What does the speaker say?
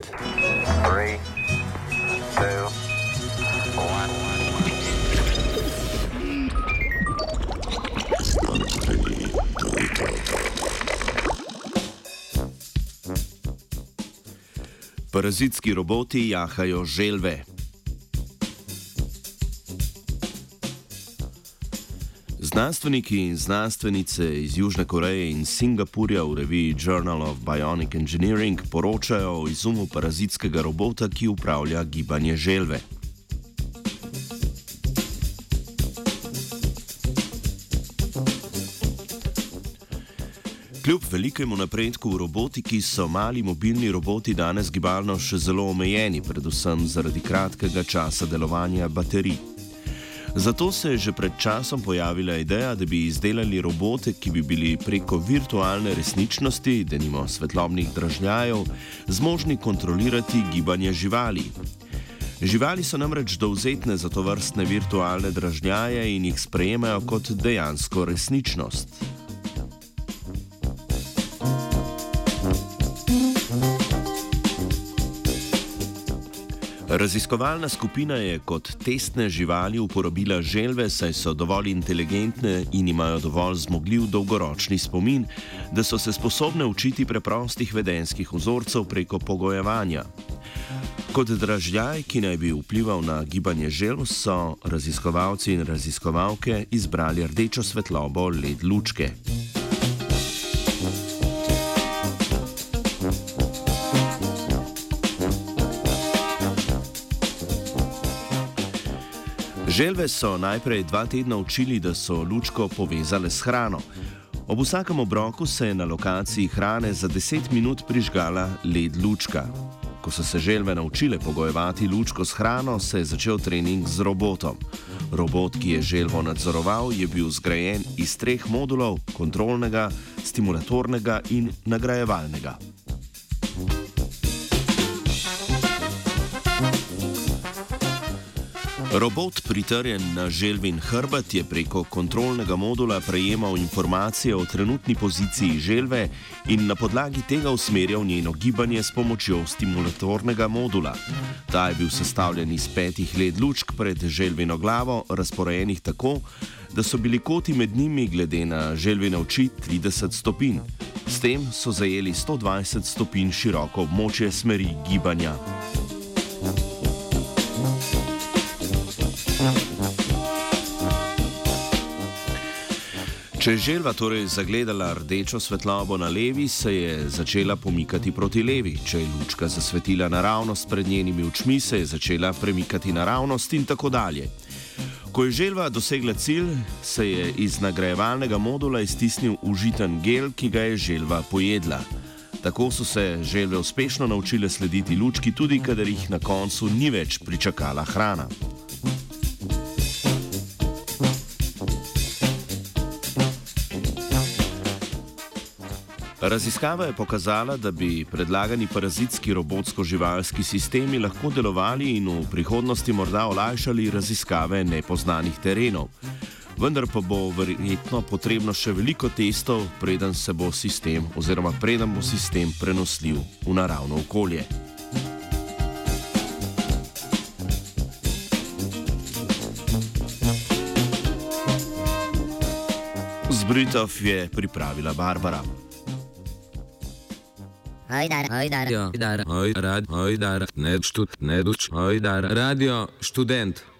Three, two, one. Parazitski roboti jahajo želve. Znanstveniki in znanstvenice iz Južne Koreje in Singapurja v reviji Journal of Bionic Engineering poročajo o izumu parazitskega robota, ki upravlja gibanje želve. Kljub velikemu napredku v robotiki so mali mobilni roboti danes gibalno še zelo omejeni, predvsem zaradi kratkega časa delovanja baterij. Zato se je že pred časom pojavila ideja, da bi izdelali robote, ki bi bili preko virtualne resničnosti, denimo svetlobnih dražljajev, zmožni kontrolirati gibanje živali. Živali so namreč dovzetne za to vrstne virtualne dražljaje in jih sprejemajo kot dejansko resničnost. Raziskovalna skupina je kot testne živali uporabila želve, saj so dovolj inteligentne in imajo dovolj zmogljiv dolgoročni spomin, da so se sposobne učiti preprostih vedenskih vzorcev preko pogojevanja. Kot dražljaj, ki naj bi vplival na gibanje želv, so raziskovalci in raziskovalke izbrali rdečo svetlobo led lučke. Želve so najprej dva tedna učili, da so lučko povezale s hrano. Ob vsakem obroku se je na lokaciji hrane za 10 minut prižgala led lučka. Ko so se želve naučile pogojevati lučko s hrano, se je začel trening z robotom. Robot, ki je želvo nadzoroval, je bil zgrajen iz treh modulov: kontrolnega, stimulatornega in nagrajevalnega. Robot, pritrjen na želvin hrbet, je preko kontrolnega modula prejemal informacije o trenutni poziciji želve in na podlagi tega usmerjal njeno gibanje s pomočjo stimulatornega modula. Ta je bil sestavljen iz petih led lučk pred želvino glavo, razporejenih tako, da so bili koti med njimi glede na želvine oči 30 stopinj. S tem so zajeli 120 stopinj široko območje smeri gibanja. Če je želva torej zagledala rdečo svetlobo na levi, se je začela pomikati proti levi. Če je lučka zasvetila naravnost pred njenimi očmi, se je začela premikati naravnost in tako dalje. Ko je želva dosegla cilj, se je iz nagrajevalnega modula iztisnil užiten gel, ki ga je želva pojedla. Tako so se želve uspešno naučile slediti lučki, tudi kadar jih na koncu ni več pričakala hrana. Raziskava je pokazala, da bi predlagani parazitski robotsko-živalski sistemi lahko delovali in v prihodnosti morda olajšali raziskave nepoznanih terenov. Vendar pa bo verjetno potrebno še veliko testov, preden se bo sistem oziroma preden bo sistem prenosljiv v naravno okolje. Zbritov je pripravila Barbara. Hajdar, hajdar. Radio, dar, oj, rad, oj, dar, ne, štud, ne, duč, oj, dar, radio, študent.